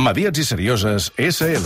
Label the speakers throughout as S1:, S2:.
S1: Mediats i Serioses, S.L.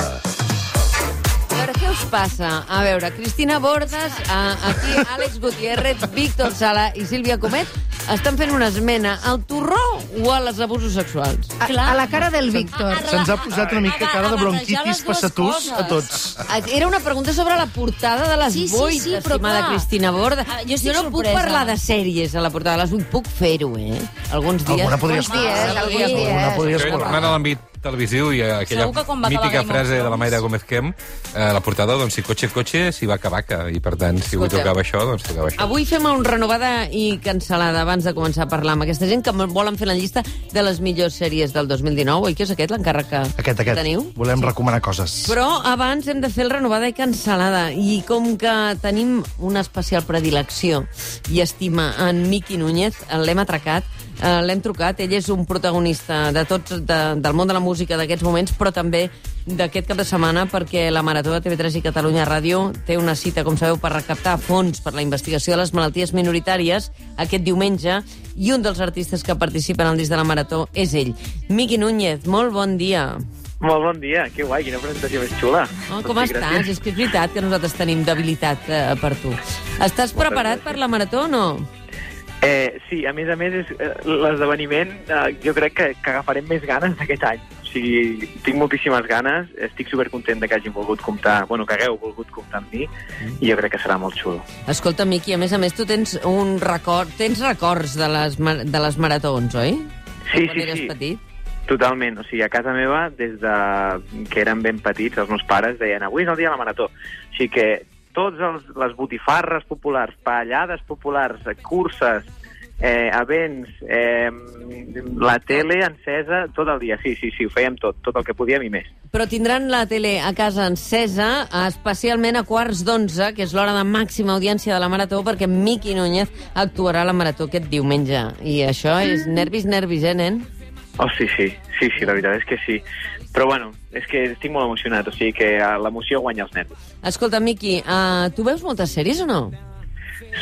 S2: A veure, què us passa? A veure, Cristina Bordes, a, aquí Àlex Gutiérrez, Víctor Sala i Sílvia Comet estan fent una esmena al torró o a les abusos sexuals?
S3: A, a la cara del Víctor.
S4: Se'ns ha posat una mica cara de bronquitis passatús a tots.
S2: Era una pregunta sobre la portada de les
S5: Sí, sí,
S2: 8,
S5: sí, però
S2: estimada
S5: clar.
S2: Cristina Borda.
S5: Ah, jo
S2: jo no puc
S5: sorpresa.
S2: parlar de sèries a la portada de les 8, puc fer-ho, eh? Alguns dies.
S4: Alguna podria
S3: Alguns dies, alguns dies.
S4: Alguna podria
S6: Jo,
S4: escolar.
S6: tornant a l'àmbit televisiu i aquella mítica frase de la Mayra Gómez Kem, eh, la portada, doncs, si cotxe, cotxe, si vaca, vaca. I, per tant, si avui
S2: Escolta.
S6: tocava això, doncs tocava això.
S2: Avui fem un renovada i cancel·lada abans de començar a parlar amb aquesta gent que volen fer la llista de les millors sèries del 2019. Oi que és aquest l'encàrrec que
S4: Aquest, aquest.
S2: teniu?
S4: Volem recomanar coses.
S2: Però abans hem de fer el renovada i cancel·lada. I com que tenim una especial predilecció i estima en Miqui Núñez, l'hem atracat, eh, l'hem trucat. Ell és un protagonista de tots, de, del món de la música d'aquests moments, però també d'aquest cap de setmana, perquè la Marató de TV3 i Catalunya Ràdio té una cita, com sabeu, per recaptar fons per la investigació de les malalties minoritàries aquest diumenge, i un dels artistes que participen al disc de la Marató és ell. Miqui Núñez, molt bon dia.
S7: Molt bon dia, que guai, quina presentació més xula.
S2: Oh, com
S7: Doncs sí,
S2: estàs?
S7: gràcies.
S2: És que és veritat que nosaltres tenim debilitat eh, per tu. Estàs preparat per la marató o no?
S7: Eh, sí, a més a més, és, eh, l'esdeveniment eh, jo crec que, que agafarem més ganes d'aquest any. O sigui, tinc moltíssimes ganes, estic supercontent de que hagin volgut comptar, bueno, que hagueu volgut comptar amb mi, i jo crec que serà molt xulo.
S2: Escolta, Miqui, a més a més, tu tens un record, tens records de les, de les maratons, oi?
S7: Sí,
S2: Quan
S7: sí,
S2: eres
S7: sí.
S2: petit.
S7: Totalment, o sigui, a casa meva, des de que eren ben petits, els meus pares deien avui és el dia de la marató. O sigui que tots els, les botifarres populars, pallades populars, curses, eh, events, eh, la tele encesa tot el dia. Sí, sí, sí, ho fèiem tot, tot el que podíem i més.
S2: Però tindran la tele a casa encesa, especialment a quarts d'onze, que és l'hora de màxima audiència de la Marató, perquè Miqui Núñez actuarà a la Marató aquest diumenge. I això és nervis, nervis, eh, nen?
S7: Oh, sí, sí, sí, sí, la veritat és que sí. Però bueno, és que estic molt emocionat, o sigui que eh, l'emoció guanya els nervis.
S2: Escolta, Miqui, uh, tu veus moltes sèries o no?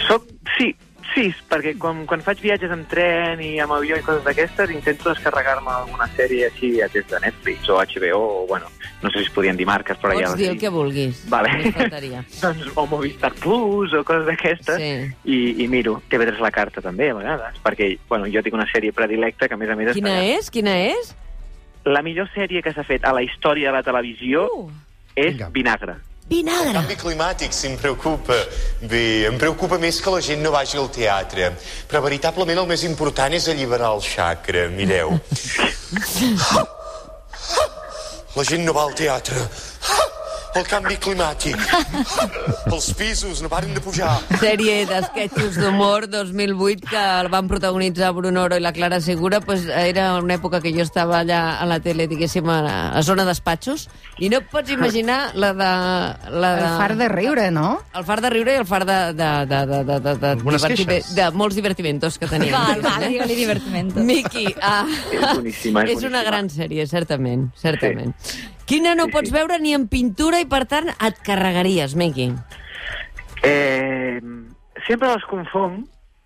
S7: Soc, sí, sí, perquè quan, quan faig viatges en tren i amb avió i coses d'aquestes, intento descarregar-me alguna sèrie així des de Netflix o HBO, o bueno, no sé si es podien dir marques, però ja...
S2: Pots dir el que vulguis.
S7: Vale. Doncs, o Movistar Plus o coses d'aquestes,
S2: Sí.
S7: i, i miro TV3 La Carta també, a vegades, perquè bueno, jo tinc una sèrie predilecta que, a més a més...
S2: Quina
S7: està-
S2: és? Quina és?
S7: La millor sèrie que s'ha fet a la història de la televisió
S2: Uh.
S7: és
S4: Vinga.
S7: Vinagre.
S2: Vinagre!
S8: canvi climàtic, si em preocupa. Bé, em preocupa més que la gent no vagi al teatre. Però veritablement el més important és alliberar el xacra, mireu. La gent no va al teatre. El canvi climàtic. Els pisos no paren de pujar.
S2: Sèrie d'esquetxos d'humor 2008 que el van protagonitzar Bruno Oro i la Clara Segura, pues, era una època que jo estava allà a la tele, diguéssim, a la a zona despatxos, i no et pots imaginar la de... La de...
S3: El far de riure, no?
S2: El far de riure i el far de... de, de, de, de, de, de,
S4: Algunes
S2: divertime-
S4: queixes.
S2: de molts divertimentos que teníem.
S5: Val, val, digue-li divertimento.
S2: Miqui, ah,
S7: És boníssima, és
S2: és una
S7: boníssima.
S2: gran sèrie, certament, certament. Quina no
S7: Sí,
S2: pots
S7: sí.
S2: veure ni en pintura i, per tant, et carregaries, Miqui.
S7: Eh, sempre les confong,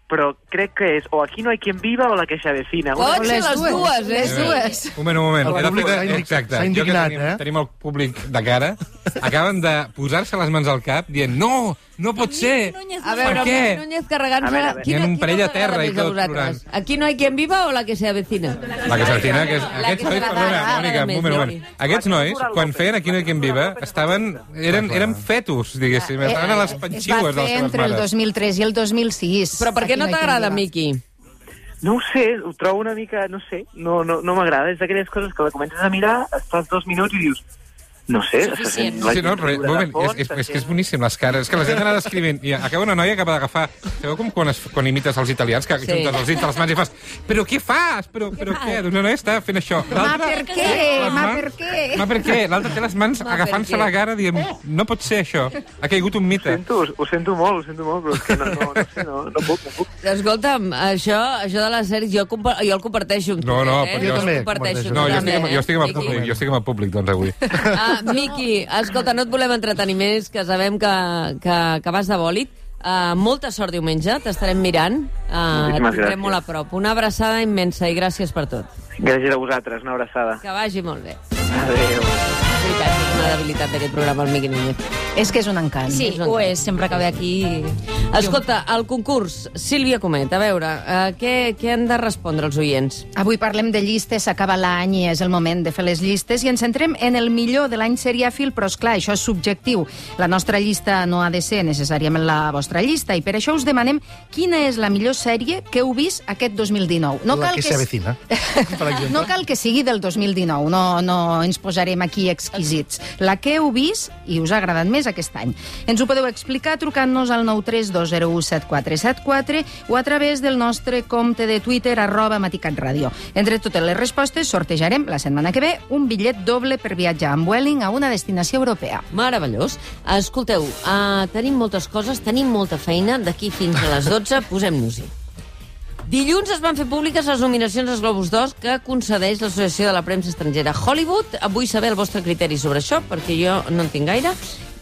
S7: però crec que és o Aquí no hay quien viva o La que se avecina. Una
S2: Pot ser les dues, eh?
S3: Les dues.
S6: Un moment, un moment.
S4: El
S6: Era
S4: públic
S6: fet-
S4: s'ha indig-
S6: Exacte.
S4: s'ha
S6: Jo que
S4: indignat,
S6: tenim,
S4: eh?
S6: tenim el públic de cara. Acaben de posar-se les mans al cap dient no, no pot ser.
S2: A veure,
S6: per què?
S2: Núñez carregant-se...
S7: A veure, a veure.
S2: Quina-
S6: Hi ha un parell a terra i tot plorant.
S2: Aquí no hay quien viva o la que se avecina?
S6: La que s'altina, que és...
S2: La
S6: Aquests
S2: que
S6: nois, perdona, Mònica, un moment, moment. Aquests nois, quan feien Aquí no hi quien viva, estaven... Eren, eren fetus, diguéssim. Estaven a les
S3: Es va
S6: panxiues de les seves
S3: entre el
S6: mares.
S3: 2003 i el 2006.
S2: Però per què no
S3: hi
S2: t'agrada. Miqui?
S7: No ho sé, ho trobo una mica, no sé, no, no, no m'agrada. És d'aquelles coses que la comences a mirar, estàs dos minuts i dius, no sé, se sent la
S6: Sí, no, però, moment,
S7: fons,
S6: és, és, és que és boníssim, les cares. És que la gent anava descrivint, i acaba una noia que acaba d'agafar... Sabeu com quan, es, quan imites els italians, que
S2: Sí.
S6: juntes els dits a les mans i fas però què fas? Però, però què? Doncs una noia està fent això.
S3: Ma,
S6: L'altra-
S3: per què? Ma, per què?
S6: Ma, per què? L'altre té les mans agafant-se la cara dient no pot ser això. Ha caigut un
S7: Ho
S6: mite.
S7: sento, ho sento molt, ho sento molt, però és que no, no, no sé, no, no puc, no puc.
S2: Escolta'm, això, això de les sèries, jo, jo el comparteixo amb tu.
S6: No, no,
S2: eh?
S6: però jo
S4: també
S2: comparteixo.
S4: comparteixo.
S6: No, jo
S2: també,
S6: estic, amb, jo estic amb el
S2: Miqui.
S6: públic, jo estic amb el públic, doncs, avui.
S2: Ah, Miqui, escolta, no et volem entretenir més, que sabem que, que, que vas de bòlit. Uh, molta sort diumenge, t'estarem mirant. Uh, et
S7: Moltíssimes
S2: tindrem
S7: gràcies.
S2: molt a prop. Una abraçada immensa i gràcies per tot.
S7: Gràcies a vosaltres, una abraçada.
S2: Que vagi molt bé.
S7: Adéu.
S2: És és una debilitat d'aquest programa, el Miqui Núñez.
S3: És que és un encant.
S5: Sí, ho és, sempre que ve aquí...
S2: Escolta, el concurs, Sílvia Comet, a veure, uh, què, què han de respondre els oients?
S3: Avui parlem de llistes, s'acaba l'any i és el moment de fer les llistes i ens centrem en el millor de l'any seriàfil, però és clar, això és subjectiu. La nostra llista no ha de ser necessàriament la vostra llista i per això us demanem quina és la millor sèrie que heu vist aquest 2019. No
S4: La
S3: cal
S4: que se avecina, per exemple.
S3: No cal que sigui del 2019, no, no ens posarem aquí exquisits. La que heu vist i us ha agradat més aquest any. Ens ho podeu explicar trucant-nos al 932017474 o a través del nostre compte de Twitter arroba maticatradio. Entre totes les respostes sortejarem la setmana que ve un bitllet doble per viatjar amb Vueling a una destinació europea.
S2: Meravellós. Escolteu, uh, tenim moltes coses, tenim molta feina. D'aquí fins a les 12, posem-nos-hi. Dilluns es van fer públiques les nominacions als Globus d'Or que concedeix l'Associació de la Premsa Estrangera Hollywood. Vull saber el vostre criteri sobre això, perquè jo no en tinc gaire.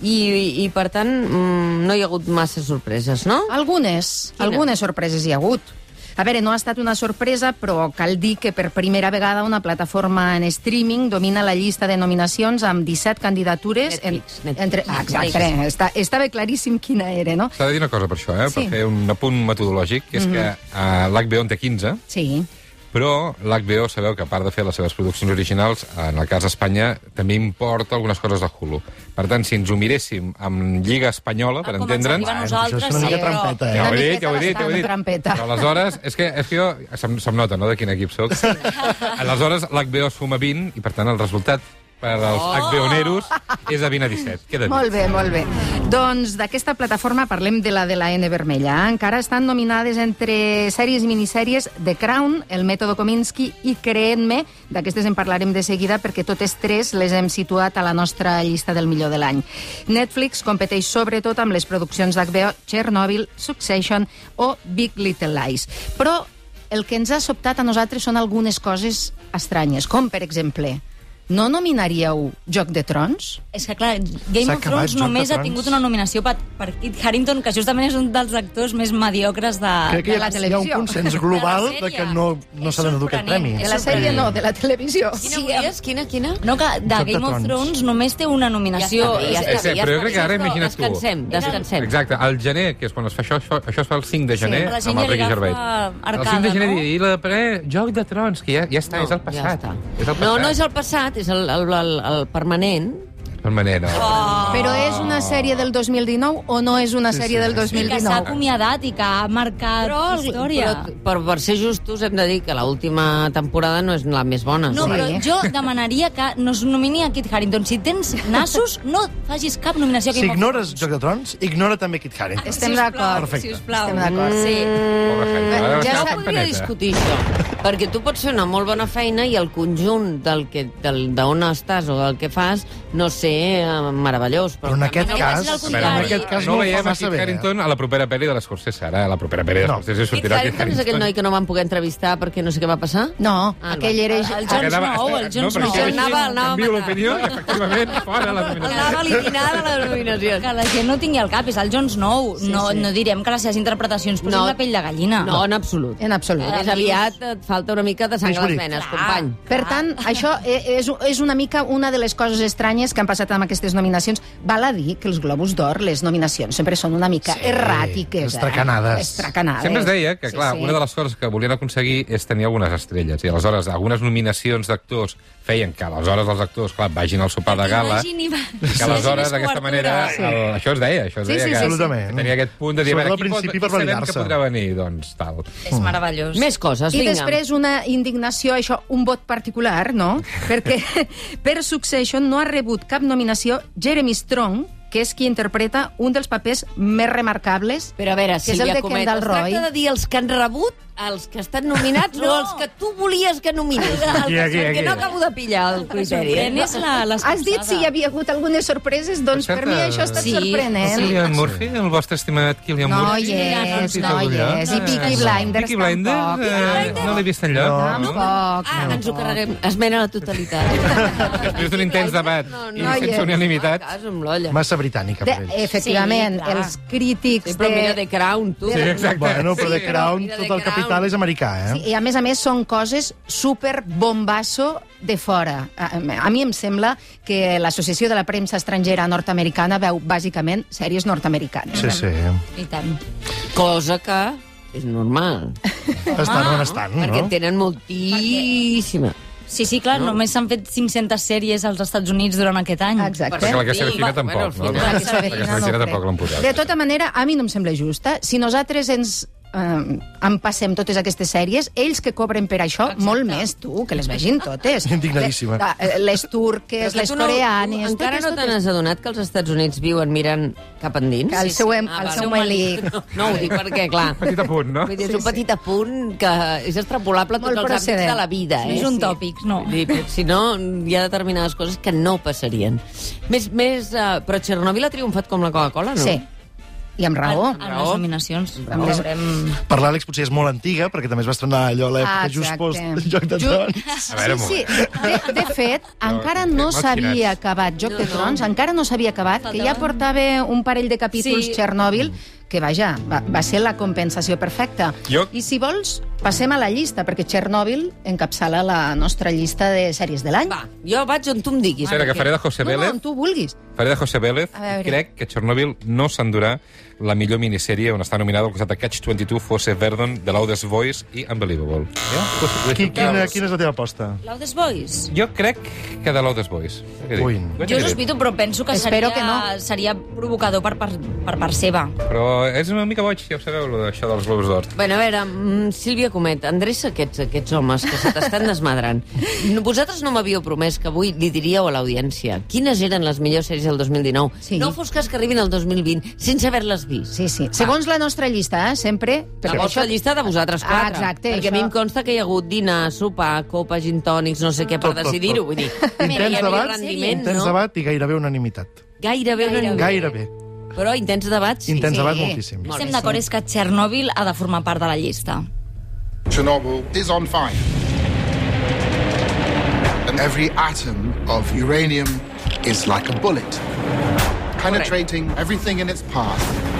S2: I, i per tant, mm, no hi ha hagut massa sorpreses, no?
S3: Algunes,
S2: Quina?
S3: algunes sorpreses hi ha hagut. A veure, no ha estat una sorpresa, però cal dir que per primera vegada una plataforma en streaming domina la llista de nominacions amb 17 candidatures.
S2: Netflix,
S3: en,
S2: Netflix.
S3: Entre, ah, exacte, està, estava claríssim quina era, no?
S6: S'ha de dir una cosa per això, eh?
S3: Sí.
S6: per fer un apunt metodològic, que és que uh, l'HBO en té 15,
S3: Sí.
S6: Però l'HBO sabeu que a part de fer les seves produccions originals, en el cas d'Espanya, també importa algunes coses de Hulu. Per tant, si ens ho miréssim amb Lliga Espanyola, per
S5: Ah, com
S6: entendre'ns...
S4: Això és una
S5: sí,
S4: mica
S5: però...
S4: trampeta, eh?
S6: Ja ho he dit, ja ho he dit, ja ho he dit.
S3: trampeta.
S6: Però aleshores, és que, és que jo... Se'm, se'm nota, no?, de quin equip soc. Aleshores, l'HBO es fuma 20 i, per tant, el resultat per als
S3: Oh!
S6: HBOneros és de 20 a 17. Queda.
S3: Molt bé, molt bé. Doncs d'aquesta plataforma parlem de la de la N vermella. Encara estan nominades entre sèries i minissèries The Crown, El mètode Kominsky i Creent-me. D'aquestes en parlarem de seguida perquè totes tres les hem situat a la nostra llista del millor de l'any. Netflix competeix sobretot amb les produccions d'HBO Chernobyl, Succession o Big Little Lies. Però el que ens ha sobtat a nosaltres són algunes coses estranyes, com per exemple... No nominaríeu Joc de Trons?
S5: És que, clar, Game of Thrones
S4: Joc
S5: només ha tingut una nominació per, per Kit Harington, que justament és un dels actors més mediocres de...
S4: Crec que hi
S3: de la
S4: ha, hi ha un
S3: televisió.
S4: consens global
S5: De la
S4: de que no, no s'ha de dur aquest premi.
S3: De la sèrie no, de la televisió.
S2: Quina volies? Quina, quina?
S5: No, que de
S4: Joc de
S5: Game of. Thrones només té una nominació.
S2: Ja està ja
S5: És-
S2: està
S6: Sí,
S2: ja
S6: però jo crec que ara
S2: ja
S6: imagina't tu.
S2: Descansem, descansem.
S6: Exacte, al gener, que és quan es fa això, això, això es fa el 5 de gener
S5: la gent
S6: amb el
S5: ja
S6: Ricky Gervais.
S5: agafa
S6: el
S5: arcada,
S6: 5 de gener
S5: no?
S6: i la pre... Joc de Trons, que ja, ja està, és el
S2: ja
S6: passat.
S2: està.
S6: és el passat.
S2: No, no és el passat, és el, el, el, el permanent.
S6: Permanent, no.
S5: Oh.
S3: Però és una sèrie del 2019 o no és una sèrie del
S5: I que s'ha
S3: 2019?
S5: acomiadat i que ha marcat
S2: Però,
S5: història.
S2: però, però per ser justos hem de dir que l'última temporada no és la més bona.
S5: No,
S3: Sí.
S5: però jo demanaria que no es nomini a Kit Harington. Si tens nassos, no facis cap nominació a
S4: Si ignores Joc de Trons, ignora també Kit Harington.
S3: Estem d'acord.
S4: Perfecte.
S5: Sisplau.
S3: Estem d'acord.
S5: Sí.
S6: Pobre.
S3: Ja
S2: Jo podria discutir això, perquè tu pots fer una molt bona feina i el conjunt del que del- d'on estàs o del que fas no sé, eh, meravellós.
S4: Però en aquest
S5: no
S4: cas,
S6: A veure,
S4: en aquest cas
S6: no
S4: no
S6: veiem a Kit
S4: eh?
S6: Harington a la propera pel·li de l'Escorsese. Ara, a la propera pel·li de
S4: No.
S6: l'Escorsese
S2: Kit
S6: sortirà Kit
S2: Harington és aquell noi que no van poder entrevistar perquè no sé què va passar?
S3: No,
S2: Ah,
S3: aquell era...
S5: El Jon
S6: Quedava-
S5: Snow, el Jon
S6: no, però
S5: Snow.
S6: això així
S2: Anava- anava a
S6: canvio l'opinió i, efectivament, fora la nominació.
S2: Anava eliminada la nominació.
S5: Que la gent no tingui al cap, és el Jon Snow.
S3: Sí,
S5: no,
S3: sí.
S5: no direm que les seves interpretacions posin
S2: No.
S5: la pell de gallina.
S2: No, en absolut.
S3: En absolut.
S2: Més aviat et falta una mica de sang a les venes, company.
S3: Per tant, això e- és, és una mica una de les coses estranyes que han passat amb aquestes nominacions. Val a dir que els Globus d'Or, les nominacions, sempre són una mica
S4: Sí,
S3: erràtiques.
S4: estracanades.
S3: Eh? Estracanades.
S6: Sempre es deia que,
S3: Sí,
S6: clar,
S3: sí.
S6: una de les coses que volien aconseguir és tenir algunes estrelles. I aleshores, algunes nominacions d'actors feien que aleshores els actors, clar, vagin al sopar de gala.
S5: I
S6: I que aleshores, d'aquesta manera,
S3: Sí.
S6: el, això es deia, això es
S3: Sí,
S6: deia
S3: sí,
S6: que,
S3: sí, sí.
S6: Que tenia aquest punt de dir, a
S4: Sobretot
S6: veure,
S4: al
S6: qui, pot, qui
S4: per
S6: sabem que podrà venir, doncs, tal.
S5: És meravellós.
S2: Més coses,
S3: I
S2: vinga.
S3: després una indignació, això, un vot particular, no? Perquè per Succession no ha rebut cap nominació Jeremy Strong, que és qui interpreta un dels papers més remarcables,
S2: Però a veure,
S3: que és el
S2: Sílvia
S3: de
S2: Comet,
S3: Kendall
S2: es
S3: Roy.
S2: tracta de dir els que han rebut, els que estan nominats
S5: No.
S2: o els que tu volies que nominis?
S4: Aquí, aquí,
S2: Perquè
S4: aquí.
S2: no acabo de pillar el criteri.
S5: Sorprèn
S2: eh?
S5: és la,
S3: Has dit si hi havia hagut algunes sorpreses? Doncs per,
S6: Per
S3: mi això ha estat
S5: sí,
S3: sorprenent.
S6: Cillian Murphy, el vostre estimat Cillian
S3: No
S6: Murphy.
S3: és,
S6: Sí,
S3: no és. I Peaky Blinders
S6: Peaky Blinders,
S3: tampoc.
S6: eh, no l'he vist enlloc.
S4: No.
S3: Tampoc.
S2: Ah, ens ho carreguem. Esmena a la totalitat.
S6: Després d'un intens debat
S2: No, no,
S6: i
S3: no
S6: sense
S3: és.
S6: unanimitat,
S2: Cas.
S4: Massa britànica per
S3: De,
S4: ells.
S3: efectivament,
S5: Sí,
S3: els crítics
S2: Sí, però mira
S3: de...
S2: The Crown, tu.
S6: Sí, exacte.
S4: Bueno, però The Crown,
S2: mira
S4: tot el capítol vital és americà, eh?
S3: Sí, I a més a més són coses super bombasso de fora. A, a mi em sembla que l'Associació de la Premsa Estrangera Nord-Americana veu bàsicament sèries nord-americanes.
S4: Sí, sí.
S5: I tant.
S2: Cosa que és normal,
S4: Estan on estan,
S2: perquè
S4: no?
S2: tenen moltíssima.
S5: Sí, sí, clar, no. només s'han fet 500 sèries als Estats Units durant aquest any.
S3: Exacte.
S6: Perquè la que
S2: Sí,
S6: tampoc,
S2: bueno,
S6: no? La
S3: s'avecina no ho
S6: tampoc l'han posat.
S3: De tota manera, a mi no em sembla justa. Si nosaltres ens eh, en passem totes aquestes sèries, ells que cobren per això,
S5: Exacte.
S3: molt més, tu, que les vegin totes.
S4: Indignadíssima.
S3: Eh, Les turques,
S2: Però
S3: les
S2: no-
S3: coreanes...
S2: tu Encara
S3: totes,
S2: no te n'has adonat que els Estats Units viuen mirant cap endins?
S3: Que el seu em-
S2: Ah,
S3: el seu melic.
S2: No, no ho dic perquè, clar...
S6: Petit apunt, no?
S2: Vull dir, és un petit apunt que és extrapolable a tots els àmbits de la vida.
S5: No
S2: Eh?
S5: és un tòpic, no.
S2: Dir, però si no, hi ha determinades coses que no passarien. Més, més, uh, però Txernòbil ha triomfat com la Coca-Cola, no?
S3: Sí, i amb raó.
S5: En, en les nominacions.
S3: Amb les-
S5: Veurem...
S4: Per l'Àlex potser és molt antiga, perquè també es va estrenar allò a l'època
S3: Ah,
S4: just post Joc de Trons.
S6: A veure,
S3: sí, sí. De, de fet, encara no s'havia acabat Joc de
S2: No, no.
S3: Trons, encara no s'havia acabat, que ja portava un parell de capítols
S5: Sí.
S3: Txernòbil, que vaja, va, va ser la compensació perfecta.
S6: Jo-
S3: I si vols, passem a la llista, perquè Txernòbil encapçala la nostra llista de sèries de l'any.
S2: Va, jo vaig on tu em diguis.
S6: Espera, que faré de José
S3: No, no,
S6: Vélez.
S3: on tu vulguis.
S6: Faré de José Vélez. Crec que Chernobyl no s'endurà la millor minissèrie on està nominada al costat de Catch-22, Fosse Verdon, The Loudest Voice i Unbelievable.
S4: Qui, quina, quina és la teva aposta?
S5: Loudest Boys?
S6: Jo crec que The Loudest Voice.
S4: Ui.
S5: Jo sospito, però penso que
S3: Espero
S5: seria,
S3: que no.
S5: seria provocador per, per, per part seva.
S6: Però és una mica boig, ja ho sabeu, lo d'això dels Globus d'Or.
S2: Bueno, a veure, mm, Sílvia Comet, endreça aquests, aquests homes que se t'estan desmadrant. No, vosaltres no m'havíeu promès que avui li diríeu a l'audiència quines eren les millors sèries del 2019.
S3: Sí.
S2: No fos cas que arribin al 2020 sense haver-les vist.
S3: Sí, sí. Segons la nostra llista, eh, sempre...
S2: La
S3: perquè
S2: vostra
S3: això-
S2: llista de vosaltres
S3: Ah,
S2: quatre.
S3: exacte,
S2: Perquè a mi
S3: això-
S2: em consta que hi ha hagut dinar, sopar, copa, gin tònics, no sé què, per decidir-ho. Vull dir,
S4: Intens debat,
S2: rendiment,
S4: intens
S2: no?
S4: debat i gairebé unanimitat.
S2: Gairebé, una...
S4: Gairebé.
S2: Però intens debat, sí.
S4: Intens
S3: sí.
S4: debat moltíssim.
S2: Molt
S5: Estem d'acord, és que Txernòbil ha de formar part de la llista.
S9: Chernobyl is on fire. And every atom of uranium is like a bullet, penetrating everything in its path.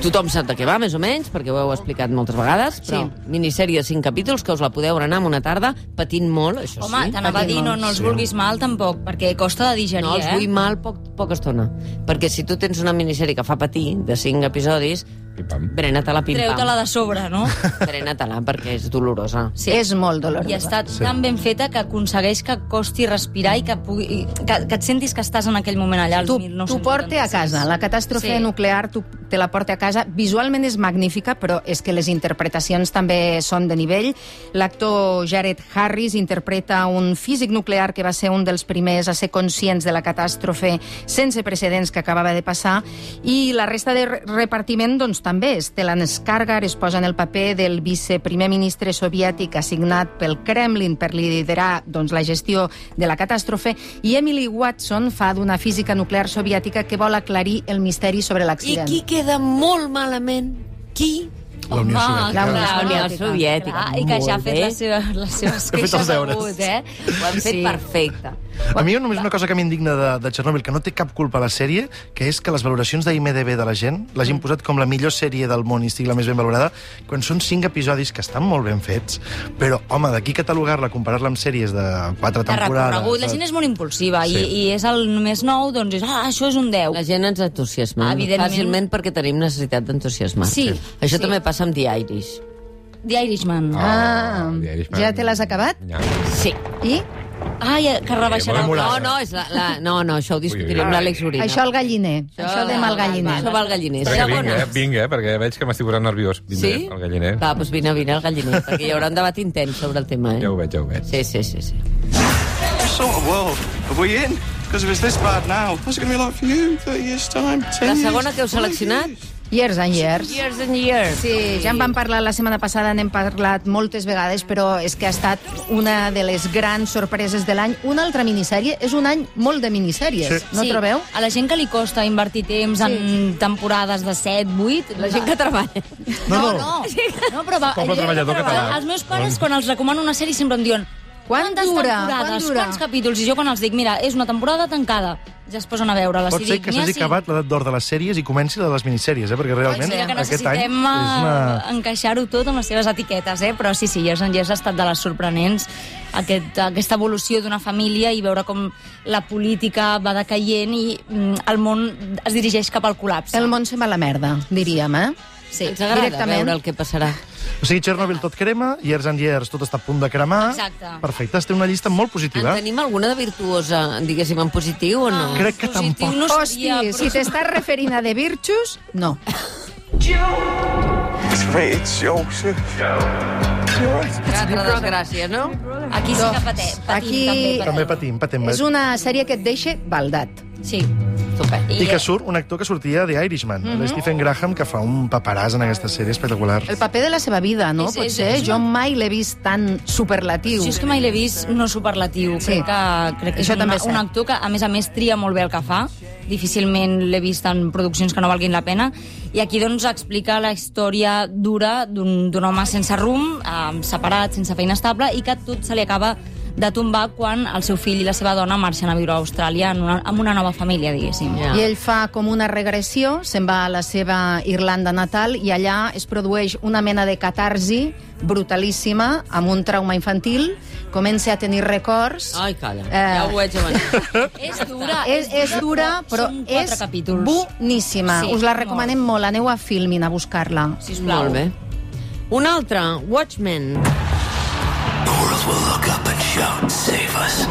S2: Tothom sap de què va, més o menys, perquè ho heu explicat moltes vegades, però
S3: Sí.
S2: minissèrie de 5 capítols que us la podeu anar en una tarda patint molt, això
S5: Home,
S2: sí.
S5: t'anava a dir, no, no els
S4: Sí.
S5: vulguis mal tampoc, perquè costa de digerir,
S2: No els
S5: eh?
S2: vull mal poc, poca estona. Perquè si tu tens una minissèrie que fa patir, de 5 episodis,
S6: Pim-pam.
S2: brena-te-la pim-pam.
S5: Treu-te-la de sobre, no?
S2: Brena-te-la, perquè és dolorosa.
S5: Sí.
S3: És molt dolorosa.
S5: I està tan ben feta que aconsegueix que costi respirar i que, pugui, que, que et sentis que estàs en aquell moment allà, al
S3: Tu,
S5: 1976.
S3: tu porta a casa. La catàstrofe
S5: Sí.
S3: nuclear tu te la porta a casa. Visualment és magnífica, però és que les interpretacions també són de nivell. L'actor Jared Harris interpreta un físic nuclear que va ser un dels primers a ser conscients de la catàstrofe sense precedents que acabava de passar i la resta de re- repartiment doncs, també. Stellan Skarsgård es posa en el paper del viceprimer ministre soviètic assignat pel Kremlin per liderar doncs, la gestió de la catàstrofe i Emily Watson fa d'una física nuclear soviètica que vol aclarir el misteri sobre
S2: I
S3: l'accident.
S2: qui queda molt malament? Qui?
S4: La Unió
S5: Home,
S4: Soviètica.
S3: Unió
S2: La Unió
S3: Soviètica.
S5: Clar, I que ja ha fet les seves, les seves
S4: fet
S5: queixes
S4: els deures.
S5: eh?
S2: Ho han fet
S5: Sí.
S2: perfecte.
S4: A mi només una cosa que m'indigna de, de Chernobyl, que no té cap culpa a la sèrie, que és que les valoracions d'IMDB de la gent l'hagin
S5: Mm.
S4: posat com la millor sèrie del món i estigui la més ben valorada, quan són cinc episodis que estan molt ben fets, però, home, d'aquí catalogar-la, comparar-la amb sèries de quatre
S5: De
S4: temporades...
S5: recorregut. La gent és molt impulsiva
S4: Sí.
S5: i, i és el més nou, doncs és, ah, això és un 10.
S2: La gent ens entusiasma.
S5: Evidentment.
S2: Fàcilment perquè tenim necessitat d'entusiasmar.
S5: Sí,
S2: Això
S5: sí.
S2: també passa amb The Irish.
S5: The Irishman.
S3: Ah,
S6: The Irishman.
S3: ja te l'has acabat?
S6: Ja.
S2: Sí.
S3: I?
S5: Ah, ja, que rebaixarà el
S2: No, no, és la, la, no, no, això ho discutiré amb l'Àlex Urina.
S3: Això el galliner. Això de mal galliner.
S2: Això va al galliner.
S6: Perquè vinc, eh? Vinc, eh? Perquè veig que m'estic posant nerviós. Vindré
S2: Sí?
S6: al galliner.
S2: Va, doncs vine, vine al galliner, perquè hi haurà un debat intens sobre el tema, eh?
S6: Ja ho veig, ja ho veig.
S2: Sí, sí, sí, sí.
S10: Sort of world are we in? Because if it's this bad now, what's it going to be like for you in 30 years' time? 10
S2: La segona que heu seleccionat?
S10: Years?
S3: And years.
S2: Years and years.
S3: Sí, ja en vam parlar la setmana passada, n'hem parlat moltes vegades, però és que ha estat una de les grans sorpreses de l'any. Una altra minissèrie, és un any molt de minissèries,
S4: Sí.
S3: no trobeu?
S5: A la gent que li costa invertir temps sí. en temporades de 7, 8...
S2: La gent que treballa.
S4: No, no.
S5: no, no però va,
S6: Poble treballador català.
S5: Els meus pares, quan els recomano una sèrie, sempre em diuen
S3: Quan
S5: Quantes
S3: dura?
S5: temporades?
S3: Quan dura?
S5: Quants capítols? I jo quan els dic, mira, és una temporada tancada, ja es posen a veure.
S4: Pot ser que s'hagi acabat l'edat d'or de les sèries i comenci la de les minissèries, eh? perquè realment
S5: que
S4: aquest any
S5: necessitem
S4: és una...
S5: eh, encaixar-ho tot amb les seves etiquetes, eh? però sí, sí, ja ja ha estat de les sorprenents aquest, aquesta evolució d'una família i veure com la política va decaient i mm, el món es dirigeix cap al col·lapse.
S3: El món se'n va a la merda, diríem, eh?
S5: Sí,
S2: Ens agrada
S3: Directament.
S2: veure el que passarà.
S4: O sigui, Chernobyl tot crema, Years and Years tot està a punt de cremar.
S5: Exacte.
S4: Perfecte, té una llista molt
S2: En
S4: positiva.
S2: tenim alguna de virtuosa, diguéssim, en positiu o no?
S4: Crec que
S5: Positiu
S4: tampoc.
S5: no
S3: Hosti,
S5: seria, però...
S3: si t'estàs referint a The Virtues, no.
S10: It's great. It's Joseph. You're right.
S2: Desgràcia, no?
S5: Aquí sí que patem, patim,
S3: Aquí-
S5: també.
S4: També patim, patim.
S3: És una sèrie que et deixa baldat.
S5: Sí.
S2: Estupend.
S4: I que surt un actor que sortia de Irishman, mm -hmm. Stephen Graham, que fa un paperàs en aquesta sèrie espectacular.
S3: El paper de la seva vida, no?
S5: És- és-
S3: Potser.
S5: és
S3: Jo
S5: una-
S3: mai l'he vist tan superlatiu.
S5: Jo és que mai l'he vist no superlatiu.
S3: Sí.
S5: Crec que, crec que
S3: Això
S5: és
S3: també
S5: una,
S3: és
S5: un actor que, a més a més, tria molt bé el que fa. Difícilment l'he vist en produccions que no valguin la pena. I aquí, doncs, explica la història dura d'un d'un home sense rumb, eh, separat, sense feina estable, i que tot se li acaba de tombar quan el seu fill i la seva dona marxen a viure a Austràlia en una, amb una nova família, diguéssim.
S2: Ja.
S3: I ell fa com una regressió, se'n va a la seva Irlanda natal i allà es produeix una mena de catarsi brutalíssima amb un trauma infantil, comença a tenir records...
S2: Ai, calla,
S3: Eh.
S2: ja ho veig a.
S5: És dura,
S3: És, és dura, però és
S5: capítols.
S3: boníssima.
S5: Sí,
S3: Us la
S5: molt.
S3: recomanem molt. Aneu a Filmin a buscar-la.
S5: Sisplau.
S2: Molt bé. Un altre, Watchmen.
S11: World will look up and shout, save us.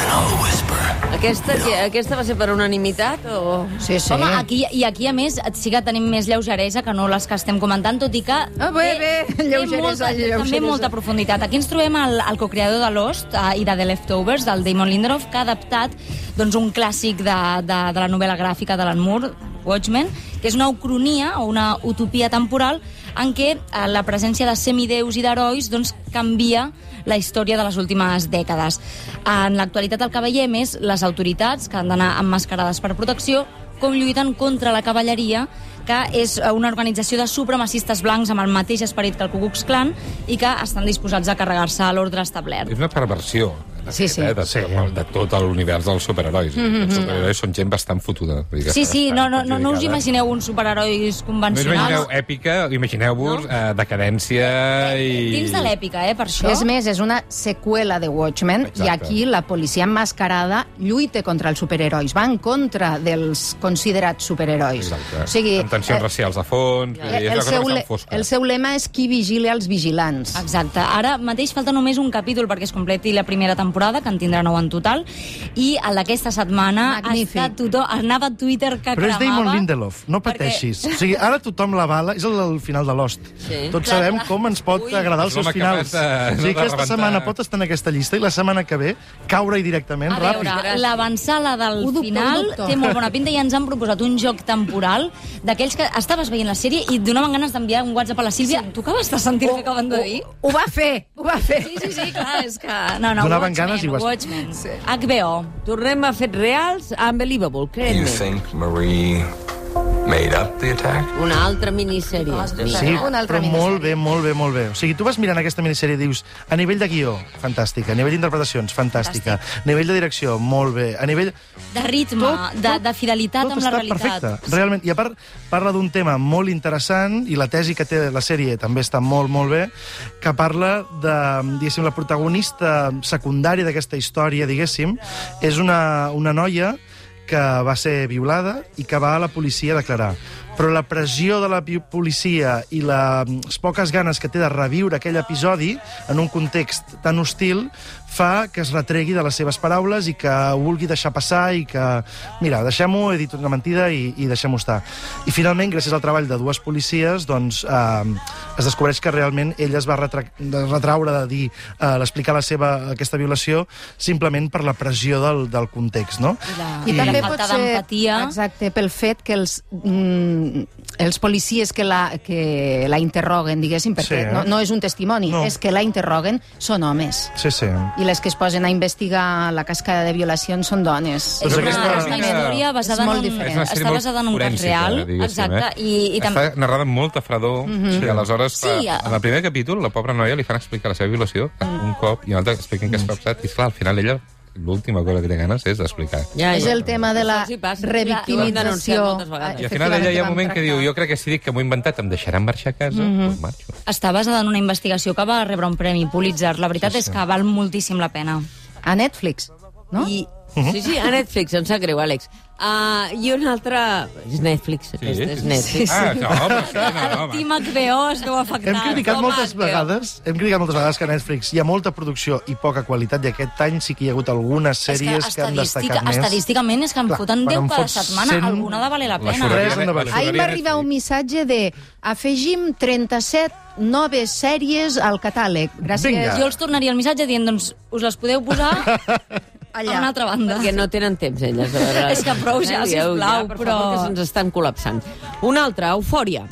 S11: And I'll whisper,
S2: Aquesta, que, aquesta va ser per unanimitat o...?
S3: Sí, sí.
S5: Home, aquí, i aquí, a més, sí que tenim més lleugeresa que no les que estem comentant, tot i que...
S3: Ah, bé, bé, lleugeresa,
S5: molta,
S3: lleugeresa.
S5: També molta profunditat. Aquí ens trobem el, el co-creador de Lost uh, i de The Leftovers, del Damon Lindelof, que ha adaptat doncs, un clàssic de, de, de la novel·la gràfica d'Alan Moore, Watchmen, que és una ucronia o una utopia temporal en què eh, la presència de semideus i d'herois doncs, canvia la història de les últimes dècades. En l'actualitat el que veiem és les autoritats, que han d'anar emmascarades per protecció, com lluiten contra la cavalleria, que és eh, una organització de supremacistes blancs amb el mateix esperit que el Ku Klux Klan i que estan disposats a carregar-se a l'ordre establert.
S6: És una perversió. De
S3: Sí,
S6: fet,
S3: sí.
S6: Eh, de, sí. de tot l'univers dels superherois. Mm -hmm. Els superherois són gent bastant fotuda. Vull dir
S5: Sí, sí, no, no, no, no us imagineu uns superherois
S6: No us imagineu
S5: convencionals.
S6: èpica, imagineu-vos no? eh, decadència i...
S5: Dins de l'èpica, eh, per això.
S3: És més, és una seqüela de Watchmen
S6: Exacte.
S3: i aquí la policia emmascarada lluita contra els superherois, va en contra dels considerats superherois.
S6: Exacte.
S3: O sigui,
S6: Amb tensions
S3: eh,
S6: racials a fons, vull dir, és
S3: el,
S6: una cosa
S3: seu, le- el seu lema és qui vigila els vigilants.
S5: Exacte. Ara mateix falta només un capítol perquè es completi la primera temporada, que en tindrà nou en total, i el d'aquesta setmana
S3: Magnífic.
S5: ha estat tothom, anava a Twitter que
S4: Però és
S5: cremava.
S4: Damon Lindelof, no
S5: perquè-
S4: pateixis. O sigui, ara tothom la bala, és el, el final de Lost.
S2: Sí.
S4: Tots
S5: Clar,
S4: sabem
S5: clar.
S4: com ens pot
S2: Ui.
S4: agradar els
S6: És
S4: seus finals.
S6: de-
S4: o sigui, aquesta
S6: rebentar.
S4: setmana pot estar en aquesta llista i la setmana que ve caure-hi directament
S5: A
S4: ràpid.
S5: veure, l'avançada del
S3: Ho dubto, ho
S5: final té molt bona pinta i ens han proposat un joc temporal d'aquells que estaves veient la sèrie i et donaven ganes d'enviar un WhatsApp a la Sílvia. Sí. Tu acabes de sentir el que acaben de dir?
S3: Ho va fer, ho va fer.
S5: Sí, sí, sí, clar, és que... No, no,
S4: Donaven
S5: Watchmen,
S4: ganes i ho has-
S5: Watchmen. Sí. HBO.
S2: Tornem a fets reals, Unbelievable,
S11: You
S2: crec-me.
S11: think Marie made up the attack?
S2: Una altra minissèrie.
S4: Sí,
S3: Una altra
S4: però molt bé, molt bé, molt bé. O sigui, tu vas mirant aquesta minissèrie i dius, a nivell de guió, fantàstica, a nivell d'interpretacions, fantàstica, a nivell de direcció, molt bé, a nivell...
S5: De ritme, de, de fidelitat
S4: tot
S5: amb la realitat.
S4: perfecte, realment. I a part, parla d'un tema molt interessant, i la tesi que té la sèrie també està molt, molt bé, que parla de, diguéssim, la protagonista secundària d'aquesta història, diguéssim, és una, una noia que va ser violada i que va a la policia a declarar. Però la pressió de la policia i les poques ganes que té de reviure aquell episodi en un context tan hostil fa que es retregui de les seves paraules i que ho vulgui deixar passar i que, mira, deixem-ho, he dit una mentida i, i deixem-ho estar. I finalment, gràcies al treball de dues policies, doncs eh, es descobreix que realment ella es va retra retraure de dir, eh, l'explicar la seva, aquesta violació simplement per la pressió del, del context, no?
S5: I la,
S3: I,
S5: I
S3: també
S5: la
S3: pot
S5: falta
S3: ser
S5: d'empatia.
S3: exacte, pel fet que els mm, els policies que la, que la interroguen, diguéssim, perquè
S4: Sí.
S3: no, no és un testimoni,
S4: No.
S3: és que la interroguen són homes.
S4: Sí, sí.
S3: I les que es posen a investigar la cascada de violacions són dones.
S5: És, una,
S4: aquesta-
S5: és una història basada en un,
S3: diferent.
S5: Està basada en un cas real, exacte,
S6: eh?
S5: i, i.
S6: Està narrada amb molta fredor, i aleshores,
S5: Sí,
S6: fa,
S5: a-
S6: en el primer capítol, la pobra noia li fan explicar la seva violació un cop, i un altre expliquen què ha passat, i esclar, al final ella l'última cosa que té ganes és d'explicar.
S2: Ja,
S3: És el tema de la revictimització.
S6: I al final ella hi ha un moment que diu, jo crec que si dic que m'ho he inventat em deixaran marxar a casa, doncs marxo.
S5: Està basada en una investigació que va rebre un premi Pulitzer. La veritat
S6: Sí,
S5: és
S6: sí.
S5: que val moltíssim la pena.
S3: A Netflix, no?
S2: I, sí, sí, a Netflix, em sap greu, Àlex. Uh, I una altra... És Netflix, sí, aquesta és Netflix.
S6: Ah, no, però sí, no, no, home.
S5: Team HBO es veu afectat.
S4: Hem criticat
S2: Home,
S4: moltes vegades, hem criticat moltes vegades que a Netflix hi ha molta producció i poca qualitat, i aquest any sí que hi ha hagut algunes
S5: És que,
S4: sèries que, han destacat més.
S5: estadísticament és que em
S4: Clar,
S5: foten
S4: quan
S5: 10
S4: em
S5: cada
S4: fots
S5: setmana.
S4: 100,
S5: Alguna de valer la pena.
S6: la
S3: Ahir
S6: xurreria
S3: m'arriba un missatge de afegim 37 noves sèries al catàleg. Gràcies.
S4: Vinga.
S5: Jo els tornaria el missatge dient, doncs, us les podeu posar allà. a una altra banda.
S2: Perquè no tenen temps, elles. De veure.
S5: És que prou ja, sisplau,
S2: per
S5: però-
S2: Favor, que se'ns estan col·lapsant. Una altra, Eufòria.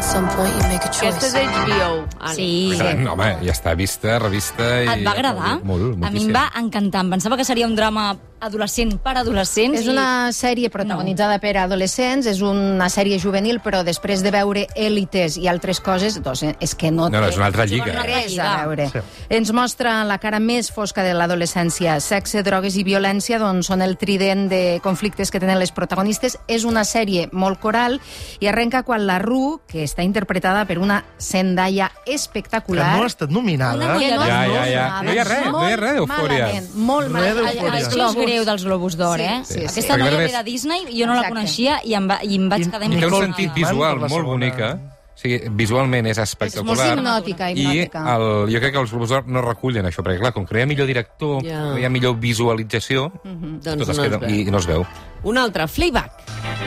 S2: Aquesta és. HBO. Àlex.
S5: Sí.
S6: Gran, home, ja està vista, revista... I...
S5: Et va agradar?
S6: Molt, moltíssim.
S5: a mi em va encantar. Em pensava que seria un drama adolescent per adolescents.
S3: És una sèrie protagonitzada per adolescents, és una sèèrie juvenil, però després de veure èlites i altres coses, doncs eh, és que no,
S6: No, no, és una altra lliga.
S3: res a veure. Sí. Ens mostra la cara més fosca de l'adolescència. Sexe, drogues i violència doncs, són el trident de conflictes que tenen les protagonistes. És una sèrie molt coral i arrenca quan la Ru, que està interpretada per una Zendaya
S4: Que
S3: espectacular...
S4: no ha estat nominada.
S5: Una
S3: que no
S6: Ja, ja, ja. No hi ha res, no hi ha res d'Eufòria.
S3: Malament, Molt malament.
S5: Greu dels Globus d'Or,
S3: Sí,
S5: eh?
S3: sí, sí.
S5: Aquesta
S6: Perquè
S5: noia ve de Disney, jo no la
S3: Exacte.
S5: coneixia i em, va, i em vaig
S3: I-
S5: quedar
S3: i
S6: Té un sentit visual
S4: la
S6: molt bonica. O sigui, visualment és
S3: És
S6: espectacular.
S3: molt hipnòtica,
S6: I
S3: hipnòtica.
S6: el, jo crec que els Globus d'Or no recullen això, perquè clar, com que no hi ha millor director,
S2: Ja.
S6: no hi ha millor visualització,
S2: Doncs
S6: tot es
S2: no es
S6: queda,
S2: veu.
S6: i, i no es veu.
S2: Una altra, Fleabag.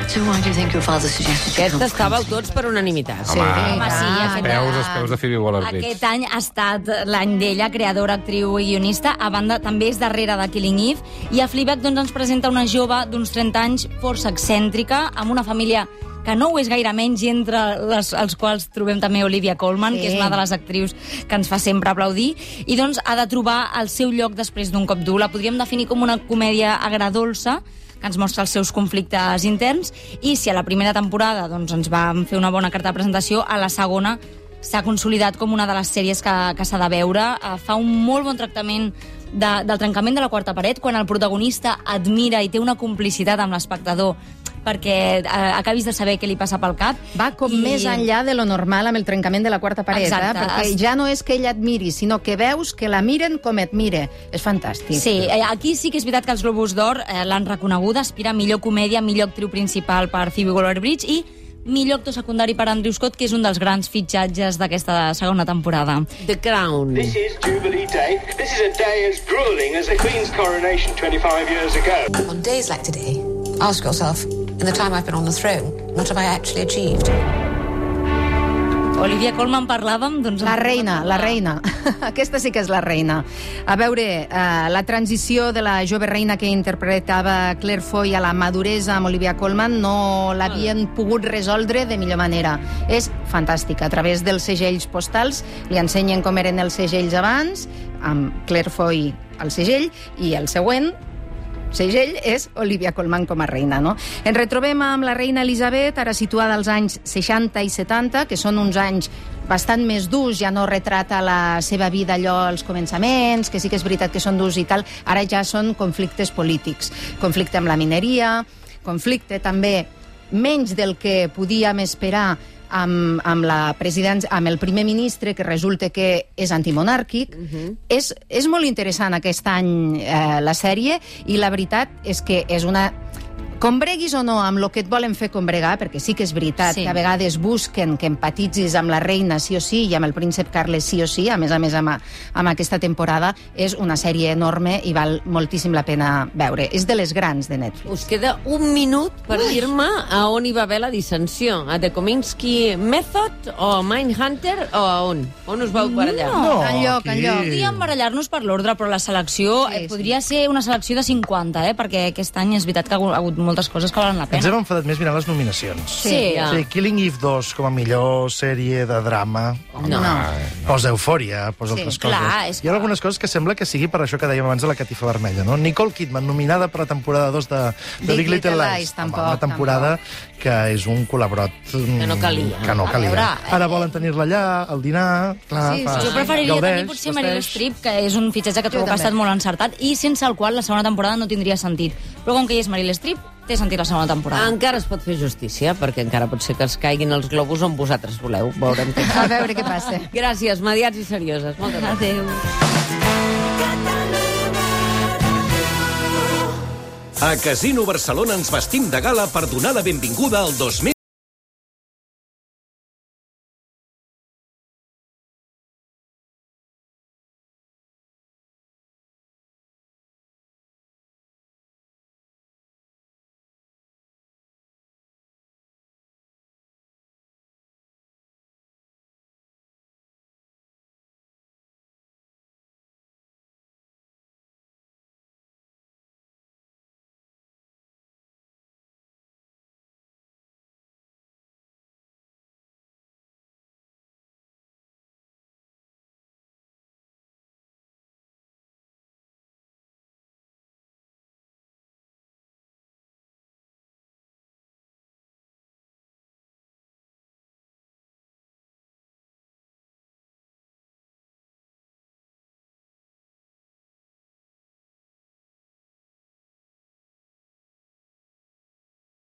S12: So why do you think your father suggested come
S2: estàveu tots per unanimitat.
S3: Sí,
S5: Home, sí,
S3: ah,
S5: aquest-
S6: Peus, els peus de Phoebe Waller-Bridge.
S5: Aquest any ha estat l'any d'ella, creadora, actriu i guionista. A banda, també és darrere de Killing Eve. I a Fleabag doncs, ens presenta una jove d'uns 30 anys, força excèntrica, amb una família que no ho és gaire menys, i entre les, els quals trobem també Olivia Colman,
S3: Sí.
S5: que és una de les actrius que ens fa sempre aplaudir, i doncs ha de trobar el seu lloc després d'un cop dur. La podríem definir com una comèdia agradolça, que ens mostra els seus conflictes interns, i si a la primera temporada doncs, ens vam fer una bona carta de presentació, a la segona s'ha consolidat com una de les sèries que, que s'ha de veure. Eh, fa un molt bon tractament de, del trencament de la quarta paret, quan el protagonista admira i té una complicitat amb l'espectador perquè eh, acabis de saber què li passa pel cap.
S3: Va com
S5: I-
S3: més enllà de lo normal amb el trencament de la quarta paret,
S5: Exacte.
S3: eh? perquè ja no és que ella et miri, sinó que veus que la miren com et mire. És fantàstic.
S5: Sí, eh, aquí sí que és veritat que els Globus d'Or eh, l'han reconeguda, aspira a millor comèdia, millor actriu principal per Phoebe Waller-Bridge i millor actor secundari per Andrew Scott, que és un dels grans fitxatges d'aquesta segona temporada.
S2: The Crown.
S13: This is Jubilee Day. This is a day as grueling as the Queen's coronation 25 years ago.
S12: On days like today, ask yourself, in the time I've been on the throne, what have I actually achieved?
S5: Olivia Colman parlàvem, doncs...
S3: La reina, la reina. Aquesta sí que és la reina. A veure, eh, la transició de la jove reina que interpretava Claire Foy a la maduresa amb Olivia Colman no l'havien pogut resoldre de millor manera. És fantàstica. A través dels segells postals li ensenyen com eren els segells abans, amb Claire Foy al segell, i el següent, segell és Olivia Colman com a reina. No? Ens retrobem amb la reina Elisabet, ara situada als anys 60 i 70, que són uns anys bastant més durs, ja no retrata la seva vida allò als començaments, que sí que és veritat que són durs i tal, ara ja són conflictes polítics. Conflicte amb la mineria, conflicte també menys del que podíem esperar amb, amb, la presidència, amb el primer ministre, que resulta que és antimonàrquic. Uh -huh. és, és molt interessant aquest any eh, la sèrie, i la veritat és que és una combreguis o no amb el que et volen fer combregar, perquè sí que és veritat
S5: Sí.
S3: sí. que a vegades busquen que empatitzis amb la reina sí o sí i amb el príncep Carles sí o sí, a més a més amb, amb aquesta temporada, és una sèrie enorme i val moltíssim la pena veure. És de les grans de Netflix.
S2: Us queda un minut per dir-me a on hi va haver la dissensió. A The Kominsky Method o Mindhunter o a on? On us vau barallar?
S3: No, enlloc,
S4: aquí.
S3: enlloc.
S5: Podríem barallar-nos per l'ordre, però la selecció
S3: Sí,
S5: eh,
S3: sí.
S5: podria ser una selecció de 50, eh? perquè aquest any és veritat que ha hagut moltes coses que valen la
S4: Ens hem
S5: pena.
S4: enfadat més mirant les nominacions.
S5: Sí.
S2: ja.
S4: Sí, Killing Eve 2 com a millor sèrie de drama.
S2: No.
S4: Posa eufòria, posa
S5: Sí,
S4: altres
S5: clar,
S4: coses.
S5: és
S4: Hi ha algunes coses que sembla que sigui per això que dèiem abans de la catifa vermella, no? Nicole Kidman, nominada per la temporada 2 de, de
S3: Big
S4: Big, Little
S3: Little
S4: Lies.
S3: Lies, tampoc,
S4: Home, una temporada que és un col·laborot...
S2: Que no calia.
S4: Que no
S5: A
S4: calia.
S5: veure,
S4: Ara volen tenir-la allà, al dinar... Clar,
S3: Sí,
S4: fa,
S5: Jo preferiria
S4: gaudeix,
S5: tenir potser Meryl
S4: vesteix.
S5: Streep, que és un fitxatge que trobo que ha
S3: també.
S5: estat molt encertat, i sense el qual la segona temporada no tindria sentit. Però com que hi és Meryl Streep, té sentit la segona temporada.
S2: Encara es pot fer justícia, perquè encara pot ser que els caiguin els globus on vosaltres voleu. Veurem què
S3: A veure què passa.
S2: Gràcies, mediats i serioses. Moltes gràcies.
S5: Adéu.
S1: A Casino Barcelona ens vestim de gala per donar la benvinguda al 2000